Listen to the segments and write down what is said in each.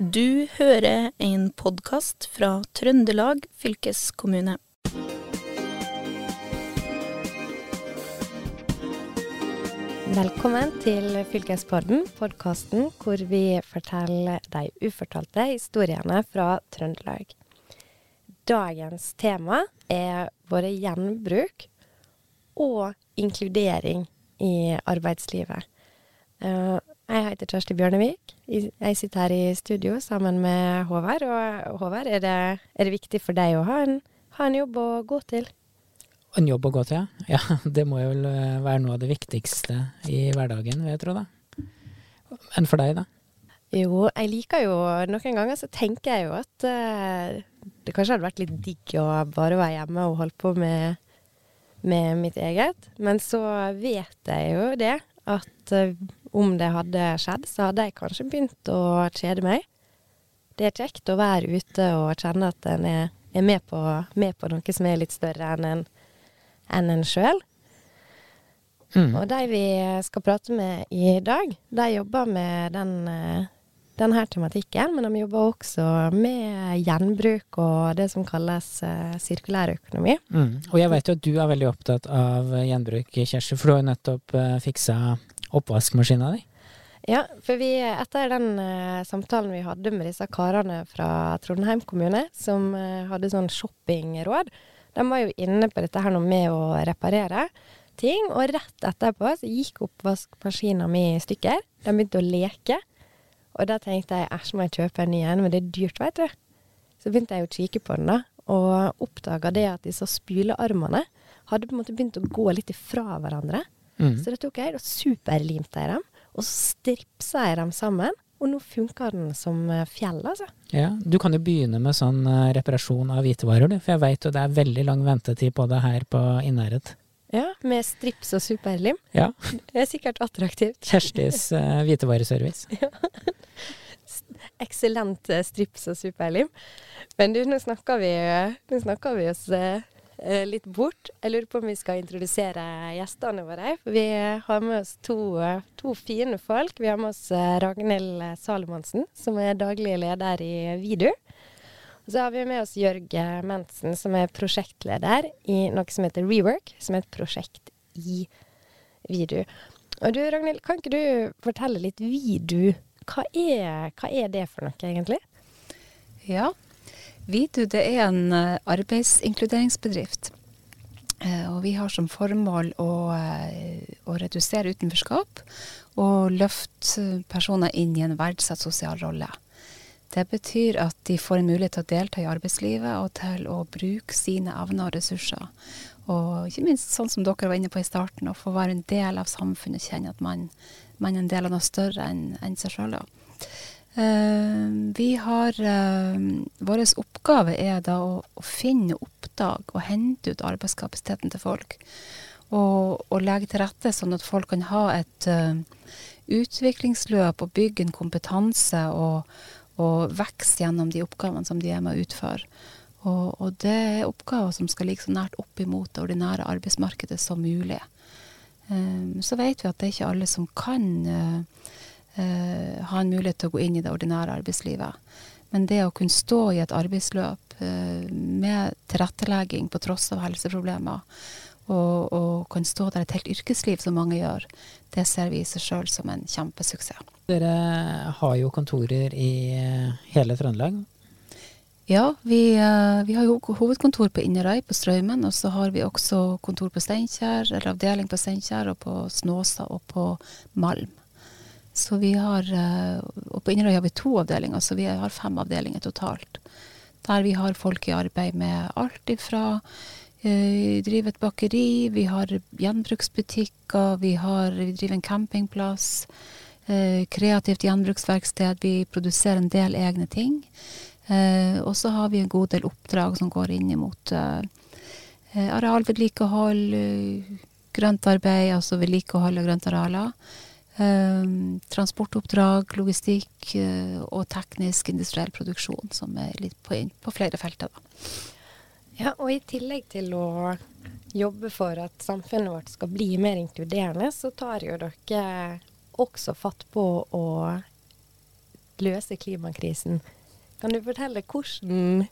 Du hører en podkast fra Trøndelag fylkeskommune. Velkommen til Fylkespodden, podkasten hvor vi forteller de ufortalte historiene fra Trøndelag. Dagens tema er både gjenbruk og inkludering i arbeidslivet. Jeg heter Kjersti Bjørnevik. Jeg sitter her i studio sammen med Håvard. Og Håvard, er det, er det viktig for deg å ha en, ha en, jobb å gå til? En jobb å gå til, ja. ja. Det må jo eh, være noe av det viktigste i hverdagen, vil jeg tro, da. Enn for deg, da? Jo, jeg liker jo Noen ganger så tenker jeg jo at uh, det kanskje hadde vært litt digg å bare være hjemme og holde på med, med mitt eget. Men så vet jeg jo det, at uh, om det hadde skjedd, så hadde jeg kanskje begynt å kjede meg. Det er kjekt å være ute og kjenne at en er, er med, på, med, på, noe som er litt større enn en, enn en sjøl. Mm. Og de vi skal prate med i dag, de jobber med den, denne tematikken, men de jobber også med gjenbruk og det som kalles uh, sirkulær økonomi. Mm. Og jeg vet jo at du er veldig opptatt av gjenbruk, Kjersti, for du har jo nettopp uh, fiksa oppvaskmaskina di? Ja, for vi, etter den uh, samtalen vi hadde med disse karene fra Trondheim kommune, som uh, hadde sånn shoppingråd, de var jo inne på dette her med å reparere ting. Og rett etterpå så gikk oppvaskmaskina mi i stykker. De begynte å leke. Og da tenkte jeg æsj, må jeg kjøpe en ny en, men det er dyrt, veit du. Så begynte jeg å kikke på den, da, og oppdaga det at disse spylearmene hadde på en måte begynt å gå litt ifra hverandre. Mm. Så da tok jeg og superlimte jeg dem, og så stripsa jeg dem sammen. Og nå funker den som eh, fjell, altså. Ja, Du kan jo begynne med sånn uh, reparasjon av hvitevarer, du. For jeg veit jo det er veldig lang ventetid på det her på Innherred. Ja, med strips og superlim. Ja. Det er sikkert attraktivt. Kjerstis uh, hvitevareservice. ja. Eksellent strips og superlim. Men du, nå snakker vi, nå snakker vi oss uh, Eh, litt bort. Jeg lurer på om vi skal introdusere gjestene våre. Vi har med oss to, eh, to fine folk. Vi har med oss eh, Ragnhild Salomonsen, som er daglig leder i Vidu. Og så har vi med oss Jørg Mensen, som er prosjektleder i noe som heter Rework, som er et prosjekt i Vidu. Og du Ragnhild, kan ikke du fortelle litt Vidu? Hva er, hva er det for noe, egentlig? Ja, Vidu det er en eh, arbeidsinkluderingsbedrift. Eh, og vi har som formål å, eh, å redusere utenforskap og løfte personer inn i en verdsatt sosial rolle. Det betyr at de får en mulighet til å delta i arbeidslivet og til å bruke sine evner og ressurser. Og ikke minst sånn som dere var inne på i starten, å få være en del av samfunnet, kjenne at man, man er en del av noe større enn en seg sjøl. Uh, vi har uh, Vår oppgave er da å, å, finne, oppdage og hente ut arbeidskapasiteten til folk. Og, og, legge til rette sånn at folk kan ha et uh, utviklingsløp og bygge en kompetanse og, og vokse gjennom de oppgavene som de er med å utføre. Og, og, det er oppgaver som skal ligge så nært opp imot det ordinære arbeidsmarkedet som mulig. så vet vi at det er ikke alle som kan eh, ha en mulighet til å gå inn i det ordinære arbeidslivet. Men det å kunne stå i et arbeidsløp eh, med tilrettelegging på tross av helseproblemer, og, og kan stå der et helt yrkesliv som mange gjør, det ser vi i seg sjøl som en kjempesuksess. Dere har jo kontorer i eh, hele Trøndelag. Ja, vi, uh, vi, har jo hovedkontor på Inderøy på Strømmen, og så har vi også kontor på Steinkjer, eller avdeling på Steinkjer, og på Snåsa og på Malm. Så vi har, eh, Og på Inderøy har vi to avdelinger, så vi har fem avdelinger totalt. Der vi har folk i arbeid med alt ifra vi driver et bakeri, vi har gjenbruksbutikker, vi, har, vi driver en campingplass. Uh, kreativt gjenbruksverksted. Vi produserer en del egne ting. Og så har vi en god del oppdrag som går inn mot arealvedlikehold, grøntarbeid, altså vedlikehold av grøntarealer. Um, transportoppdrag, logistikk uh, og teknisk industriell produksjon, som er litt på, på flere felter. Da. Ja, og i tillegg til å jobbe for at samfunnet vårt skal bli mer inkluderende, så tar jo dere også fatt på å løse klimakrisen. Kan du fortelle hvordan,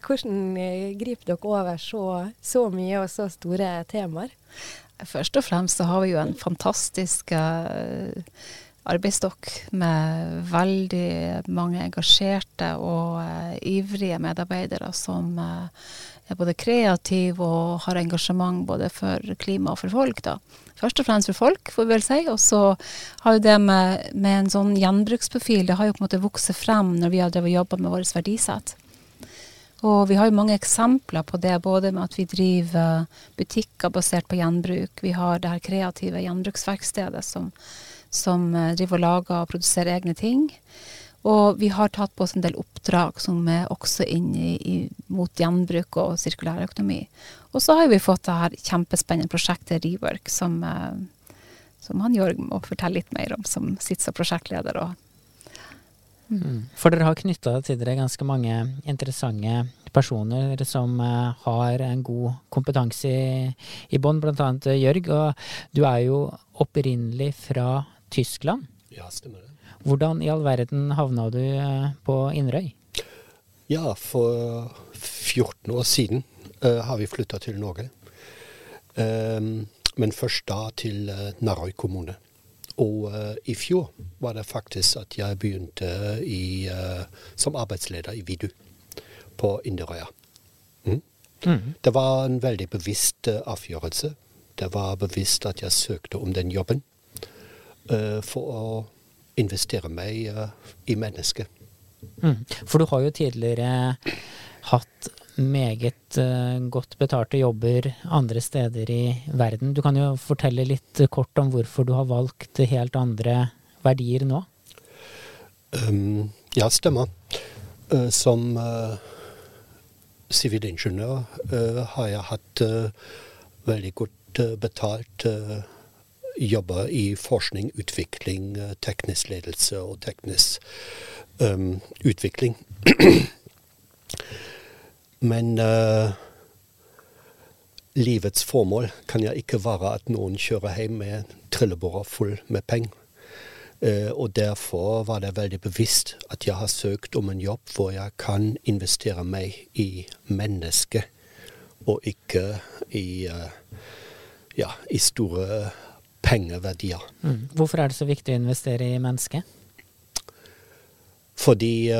hvordan eh, griper dere over så, så mye og så store temaer? Først og fremst så har vi jo en fantastisk uh, arbeidsstokk med veldig mange engasjerte og uh, ivrige medarbeidere som uh, er både kreative og har engasjement både for klima og for folk. da. Først og fremst for folk, får vi vel si. Og så har jo det med, med, en sånn gjenbruksprofil, det har jo på en måte vokst frem når vi har jobba med vårt verdisett. Og vi har jo mange eksempler på det, både med at vi driver butikker basert på gjenbruk. Vi har det her kreative gjenbruksverkstedet som, som eh, driver og lager og produserer egne ting. Og vi har tatt på oss en del oppdrag som er også inn i, i, mot gjenbruk og sirkulær økonomi. Og så har vi fått det her kjempespennende prosjektet Rework, som, eh, som han Jørg må fortelle litt mer om, som sitter som prosjektleder. og Mm. For dere har knytta til dere ganske mange interessante personer som uh, har en god kompetanse i, i bånn, bl.a. Jørg. Og du er jo opprinnelig fra Tyskland. Ja, stemmer det. Hvordan i all verden havna du uh, på Inderøy? Ja, for 14 år siden uh, har vi flytta til Norge. Um, men først da til Narøy kommune. Og uh, i fjor var det faktisk at jeg begynte i, uh, som arbeidsleder i Vidu på Inderøya. Mm. Mm. Det var en veldig bevisst uh, avgjørelse. Det var bevisst at jeg søkte om den jobben for å investere meg i mennesket. Mm. For du har jo tidligere hatt meget uh, godt betalte jobber andre steder i verden. Du kan jo fortelle litt kort om hvorfor du har valgt helt andre verdier nå? Um, ja, stemmer. Uh, som sivilingeniør uh, har jeg hatt veldig godt betalt jobber i forskning, utvikling, teknisk ledelse og teknisk um, utvikling. Men uh, livets formål kan ja ikke være at noen kjører hjem med trillebårer full med penger. Uh, og derfor var det veldig bevisst at jeg har søkt om en jobb hvor jeg kan investere meg i mennesket, og ikke i, uh, ja, i store pengeverdier. Mm. Hvorfor er det så viktig å investere i mennesket? Fordi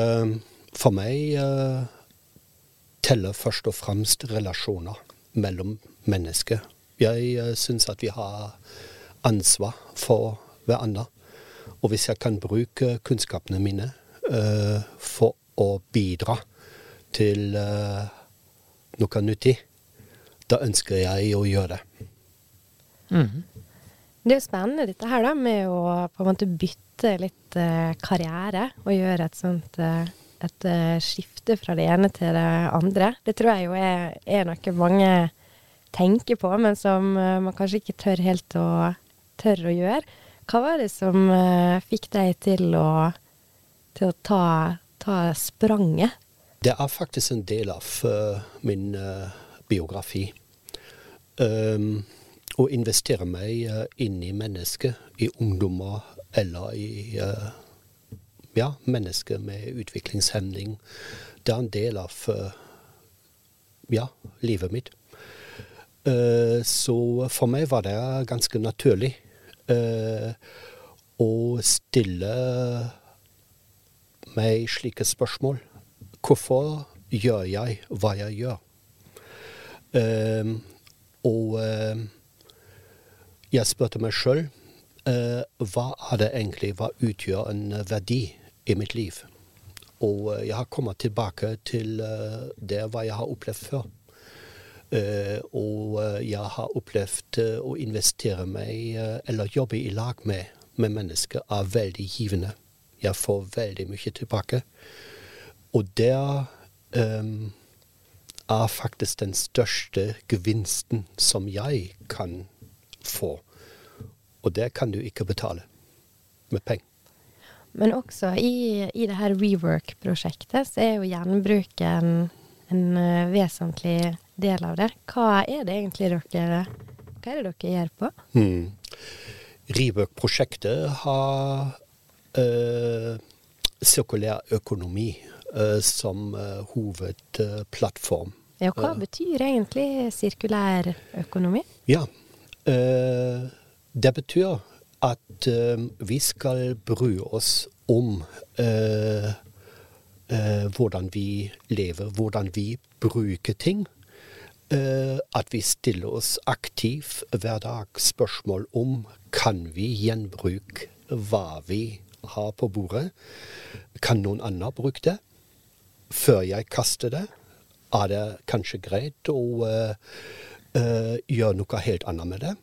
for meg teller først og fremst relasjoner mellom mennesker. Jeg uh, syns at vi har ansvar for hverandre. Og hvis jeg kan bruke kunnskapene mine uh, for å bidra til uh, noe nyttig, da ønsker jeg å gjøre det. Mm. Det er jo spennende dette her da, med å på en måte bytte litt uh, karriere og gjøre et sånt uh, et uh, skifte fra det ene til det andre. Det tror jeg jo er, er noe mange tenker på, men som uh, man kanskje ikke tør helt å, tør å gjøre. Hva var det som uh, fikk deg til å, til å ta, ta, spranget? Det er faktisk en del av min biografi. Um, å investere meg inn i mennesket, i ungdommer eller i ja, mennesker med utviklingshemning. Det er en del av uh, ja, livet mitt. Uh, så for meg var det ganske naturlig uh, å stille meg slike spørsmål. Hvorfor gjør jeg hva jeg gjør? og jeg spurte meg sjøl hva er det egentlig, hva utgjør en verdi i mitt liv. Og eh, jeg har kommet tilbake til eh, det hva jeg har opplevd før. Uh, og jeg har opplevd å investere meg, eller jobbe i lag med, med mennesker, er veldig givende. Jeg får veldig mye tilbake. Og der um, er faktisk den største gevinsten som jeg kan få. Og det kan du ikke betale med penger. Men også i, i det her Rework-prosjektet så er jo gjenbruk en, en uh, vesentlig del av det. Hva er det egentlig dere Hva er det dere gjør på? Hmm. Rework-prosjektet har øh, sirkulær økonomi øh, som øh, hovedplattform. Ja, hva betyr egentlig sirkulær økonomi? Ja, det betyr at vi skal bry oss om hvordan vi lever, hvordan vi bruker ting. at vi stiller oss aktivt hver dag spørsmål om kan vi gjenbruke hva vi har på bordet. Kan noen andre bruke det før jeg kaster det? Er det kanskje greit å gjøre noe helt annet med det?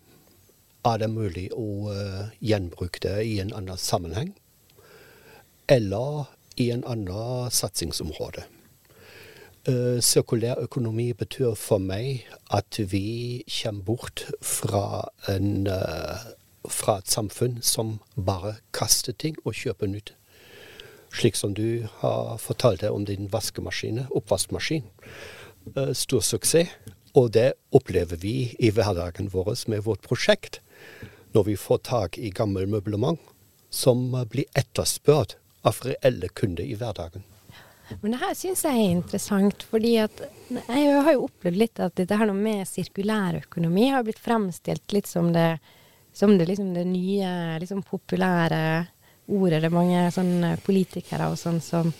Er det mulig å uh, gjenbruke det i en annen sammenheng? Eller i en annen satsingsområde? Uh, sirkulær økonomi betyr for meg at vi kommer bort fra en uh, fra et samfunn som bare kaster ting og kjøper nytt. Slik som du har fortalt deg om din vaskemaskin, oppvaskmaskin. Eh, stor suksess. Og det opplever vi i hverdagen vår med vårt prosjekt. Når vi får tak i gammel møblement som blir etterspurt av reelle kunder i hverdagen. Men det her syns jeg er interessant, fordi at jeg har jo opplevd litt at dette her med sirkulær økonomi har blitt fremstilt litt som det som det, liksom, det nye, liksom populære ordet. Det er mange politikere og sånn som,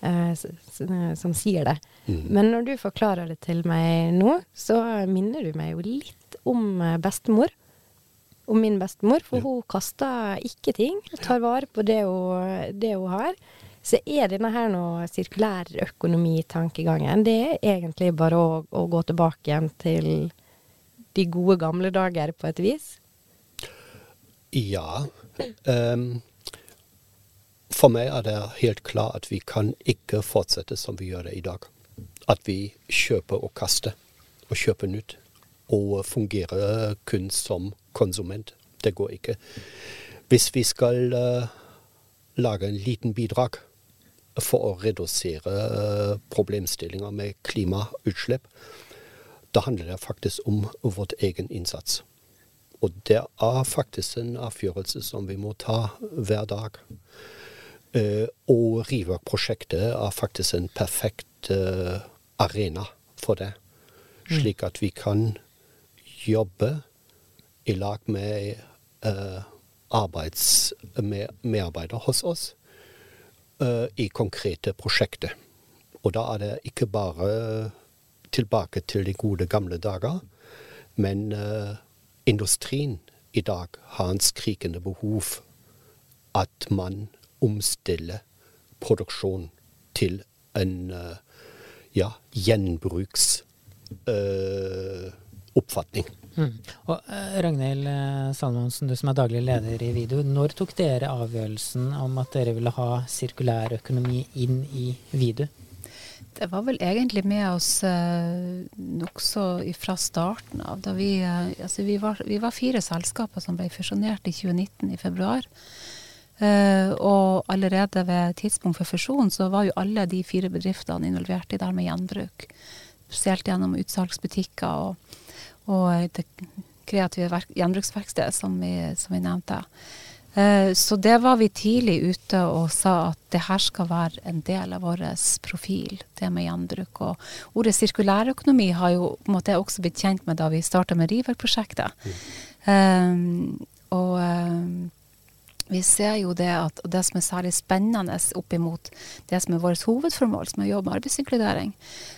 eh, som sier det. Mm. Men når du forklarer det til meg nå, så minner du meg jo litt om eh, bestemor. Om min bestemor, for ja. hun kaster ikke ting. Tar vare på det hun, det hun har. Så er denne her nå sirkulærøkonomitankegangen, det er egentlig bare å, å gå tilbake igjen til de gode gamle dager, på et vis. Ja. Um, for meg er det helt klart at vi kan ikke fortsette som vi gjør det i dag. At vi kjøper og kaster, og kjøper nytt. Og fungerer kun som konsument. Det går ikke. Hvis vi skal uh, lage en liten bidrag for å redusere uh, problemstillinger med klimautslipp, da handler det faktisk om vårt egen innsats. Og det er faktisk en avgjørelse som vi må ta hver dag. Uh, og Rivak-prosjektet er faktisk en perfekt uh, arena for det. Mm. Slik at vi kan jobbe i lag med uh, arbeids, med, medarbeidere hos oss i konkrete prosjekter. Og da er det ikke bare tilbake til de gode, gamle dager, men industrien i dag har en skrikende behov at man omstiller produksjon til en uh, ja, gjenbruksoppfatning. Uh, mm. Og uh, Ragnhild uh, Salmonsen, du som er daglig leder i Video. Når tok dere avgjørelsen om at dere ville ha sirkulær økonomi inn i Vidu? Det var vel egentlig med oss eh, nokså fra starten av. Da vi, eh, altså vi, var, vi, var, fire selskaper som ble fusjonert i 2019 i februar. Uh, og allerede ved tidspunkt for fusjon så var jo alle de fire bedriftene involvert i det med gjenbruk. Spesielt gjennom utsalgsbutikker og, og det kreative gjenbruksverkstedet som vi, som vi nevnte. Eh, så det var vi tidlig ute og sa at det her skal være en del av vår profil, det med gjenbruk. Og ordet sirkulærøkonomi har jo på en måte også blitt kjent med da vi starta med River-prosjektet. Mm. Um, og um, vi ser jo det at det som er særlig spennende opp imot det som er vårt hovedformål, som er å jobbe med arbeidsinkludering,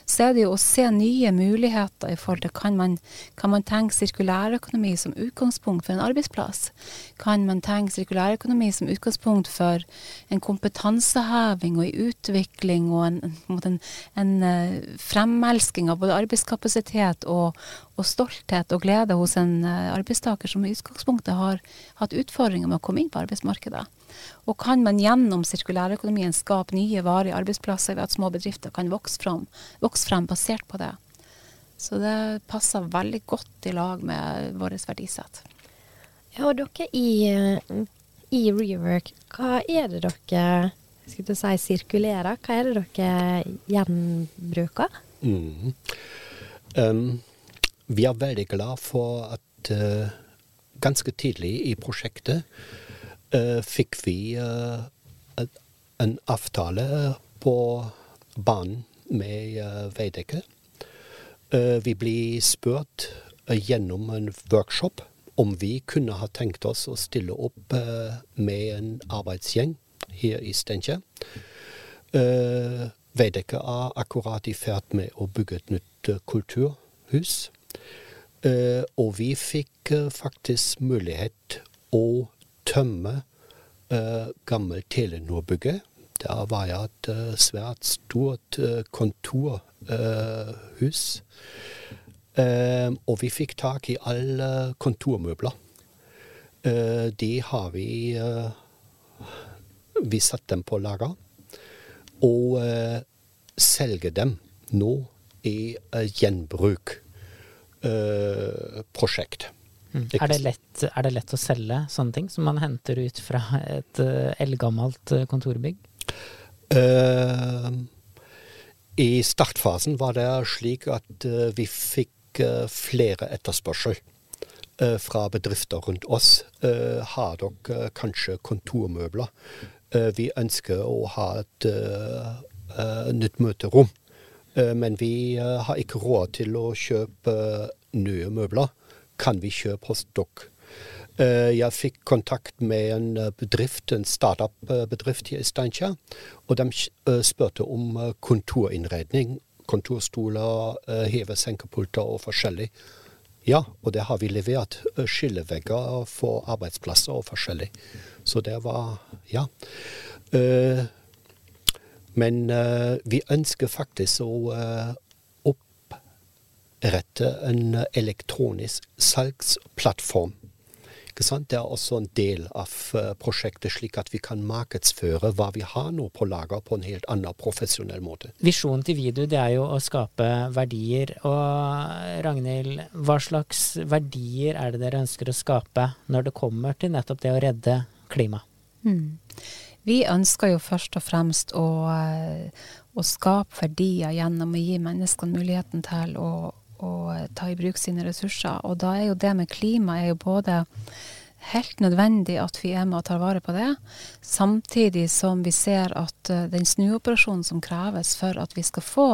så er det jo å se nye muligheter i forhold til kan man, kan man tenke sirkulærøkonomi som utgangspunkt for en arbeidsplass? Kan man tenke sirkulærøkonomi som utgangspunkt for en kompetanseheving og en utvikling og en, en, en, en eh, fremelsking av både arbeidskapasitet og, og stolthet og glede hos en uh, arbeidstaker som i utgangspunktet har hatt utfordringer med å komme inn på arbeidsmarkedet. Og kan man gjennom sirkulærøkonomien skape nye varige arbeidsplasser ved at små bedrifter kan vokse frem, vokse frem basert på det. Så det passer veldig godt i lag med vårt verdisett. Ja, og dere i, eh, i Rework, hva er det dere skulle si, sirkulerer? Hva er det dere gjenbruker? Mm. Um, vi er veldig glad for at uh, ganske tidlig i prosjektet uh, fikk vi uh, en avtale på banen med Veidekke. Vi ble spurt gjennom en workshop om vi kunne ha tenkt oss å stille opp med en arbeidsgjeng her i Steinkjer. Veidekke er akkurat i ferd med å bygge et nytt kulturhus. Og vi fikk faktisk mulighet å tømme gammel Telenor-bygget der var jeg et uh, svært stort uh, kontorhus. Uh, og vi fikk tak i alle kontormøbler. de har vi Vi satte dem på lager. Og selger dem nå i gjenbruk-prosjekt. Mm. Er, det lett, er, det lett, å selge sånne ting som man henter ut fra et eldgammelt kontorbygg? Uh, I startfasen var det slik at uh, vi fikk uh, flere etterspørsel fra bedrifter rundt oss. har dere kanskje kontormøbler? vi ønsker å ha et nytt møterom. Men vi har ikke råd til å kjøpe nye møbler. Kan vi kjøpe hos dere? Eh, jeg fikk kontakt med en eh, bedrift, en startup-bedrift i Steinkjer. Og de eh, spurte om kontorinnredning. Kontorstoler, heve-senkepulter og forskjellig. Ja, og det har vi levert. Skillevegger for arbeidsplasser og forskjellig. Så det var Ja. Men vi ønsker faktisk å opprette en elektronisk salgsplattform det er også en del av eh, prosjektet, slik at vi kan markedsføre hva vi har nå på lager på en helt annen profesjonell måte. Visjonen til Vidu det er jo å skape verdier. Og Ragnhild, hva slags verdier er det dere ønsker å skape når det kommer til nettopp det å redde klimaet? Mm. Vi ønsker jo først og fremst å, eh, å skape verdier gjennom å gi menneskene muligheten til å å ta i bruk sine ressurser. Og da er jo det med klima er jo både helt nødvendig at vi er med og tar vare på det, samtidig som vi ser at uh, den snuoperasjonen som kreves for at vi skal få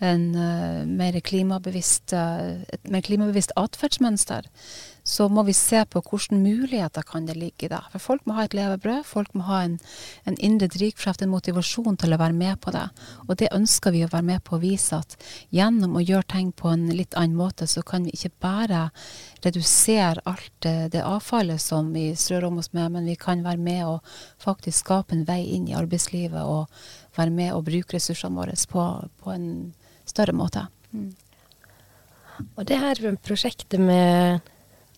en uh, mer klimabevisst, uh, et mer klimabevisst atferdsmønster, så må vi se på hvilke muligheter kan det ligge i det. For folk må ha et levebrød, folk må ha en, en indre drivkraft, en motivasjon til å være med på det. Og det ønsker vi å være med på å vise at gjennom å gjøre ting på en litt annen måte, så kan vi ikke bare redusere alt det, det avfallet som vi strør om oss med, men vi kan være med og faktisk skape en vei inn i arbeidslivet og være med og bruke ressursene våre på, på en større måte. Mm. Og det her prosjektet med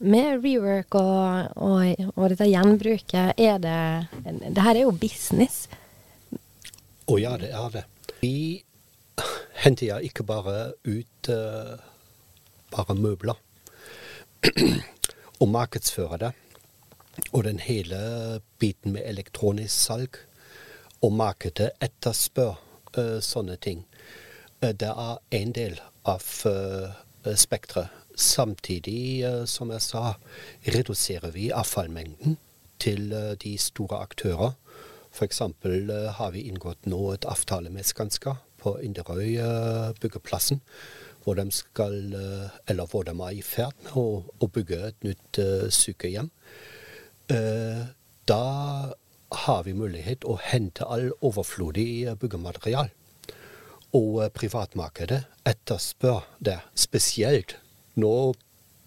med rework og, og, og, dette gjenbruket, er det Det her er jo business. Å ja, det er det. Vi henter ja ikke bare ut uh, bare møbler og markedsfører det. Og den hele biten med elektronisk salg. Og markedet etterspør uh, sånne ting. Uh, det er en del av spekteret Samtidig, eh, som jeg sa, reduserer vi avfallmengden til eh, de store aktører. F.eks. Eh, har vi inngått nå et avtale med Skanska på Inderøy byggeplassen. Hvor de, skal, hvor de er i ferd med å, å bygge et nytt sykehjem. Da har vi mulighet å hente all overflodig byggematerial. Og privatmarkedet etterspør det, spesielt når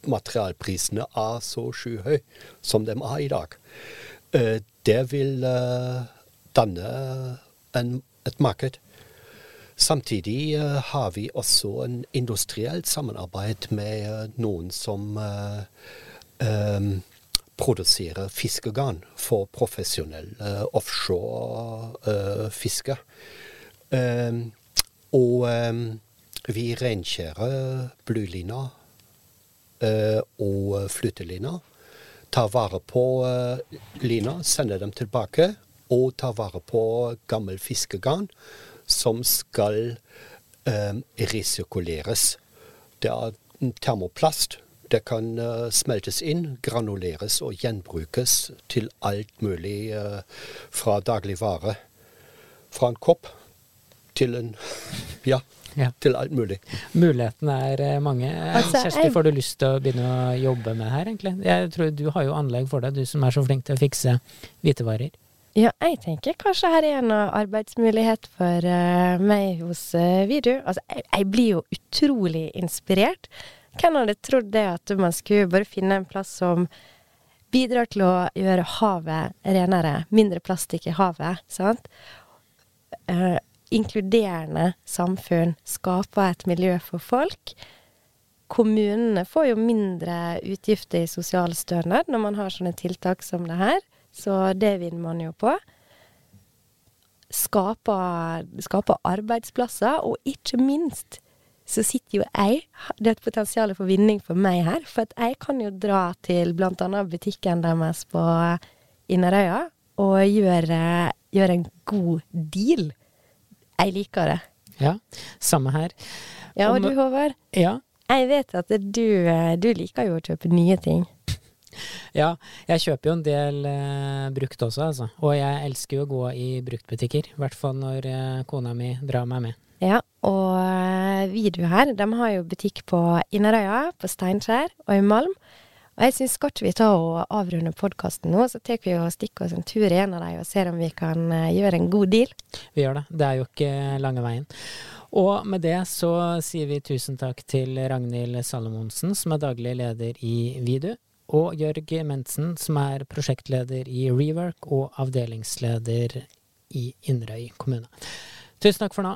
materialprisene er så skyhøye som de er i dag. Eh, det vil eh, danne en, et marked. Samtidig eh, har vi også en industrielt samarbeid med noen som produserer fiskegarn for profesjonelle uh, offshore uh. Um, og um, vi renskjærer blulina Eh, og flyttelina. Tar vare på eh, lina, sender dem tilbake, og tar vare på gammel fiskegarn som skal um, resirkuleres. Det er termoplast. Det kan uh, smeltes inn, granuleres og gjenbrukes til alt mulig uh, fra dagligvare. fra en kopp til en Ja, Ja. til alt mulig. Mulighetene er eh, mange. Altså, Kjersti, jeg- får du lyst til å begynne å jobbe med her, egentlig? Jeg tror Du har jo anlegg for det, du som er så flink til å fikse hvitevarer. Ja, jeg tenker kanskje her er en arbeidsmulighet for uh, meg hos uh, Vidu. Altså, jeg, jeg blir jo utrolig inspirert. Hvem hadde trodd det at man skulle bare finne en plass som bidrar til å gjøre havet renere, mindre plastikk i havet, sant? Eh, inkluderende samfunn, skaper et miljø for folk. Kommunene får jo mindre utgifter i sosialstønad når man har sånne tiltak som det her, så det vinner man jo på. Skaper, skaper arbeidsplasser, og ikke minst så sitter jo jeg Det er et potensial for vinning for meg her, for at jeg kan jo dra til annet butikken deres på Inderøya og gjøre, gjøre en god deal. Jeg liker det. Ja, samme her. Ja, og Om- du Håvard? Ja, Jeg vet at du, eh, du liker jo å kjøpe nye ting. ja jeg kjøper jo en del eh, brukt også, altså. Og jeg elsker jo å gå i bruktbutikker. I hvert fall når eh, kona mi drar meg med. Ja, og eh, Vidu her, de har jo butikk på Inderøya, på Steinkjer og i Malm. Og jeg syns godt vi tar og avrunde podkasten nå, så tar vi og stikker oss en tur i en av dem og ser om vi kan eh, gjøre en god deal. Vi gjør det. Det er jo ikke lange veien. Og med det så sier vi tusen takk til Ragnhild Salomonsen, som er daglig leder i Vidu, og Jørg Mensen, som er prosjektleder i Rework og avdelingsleder i Inderøy kommune. Tusen takk for nå.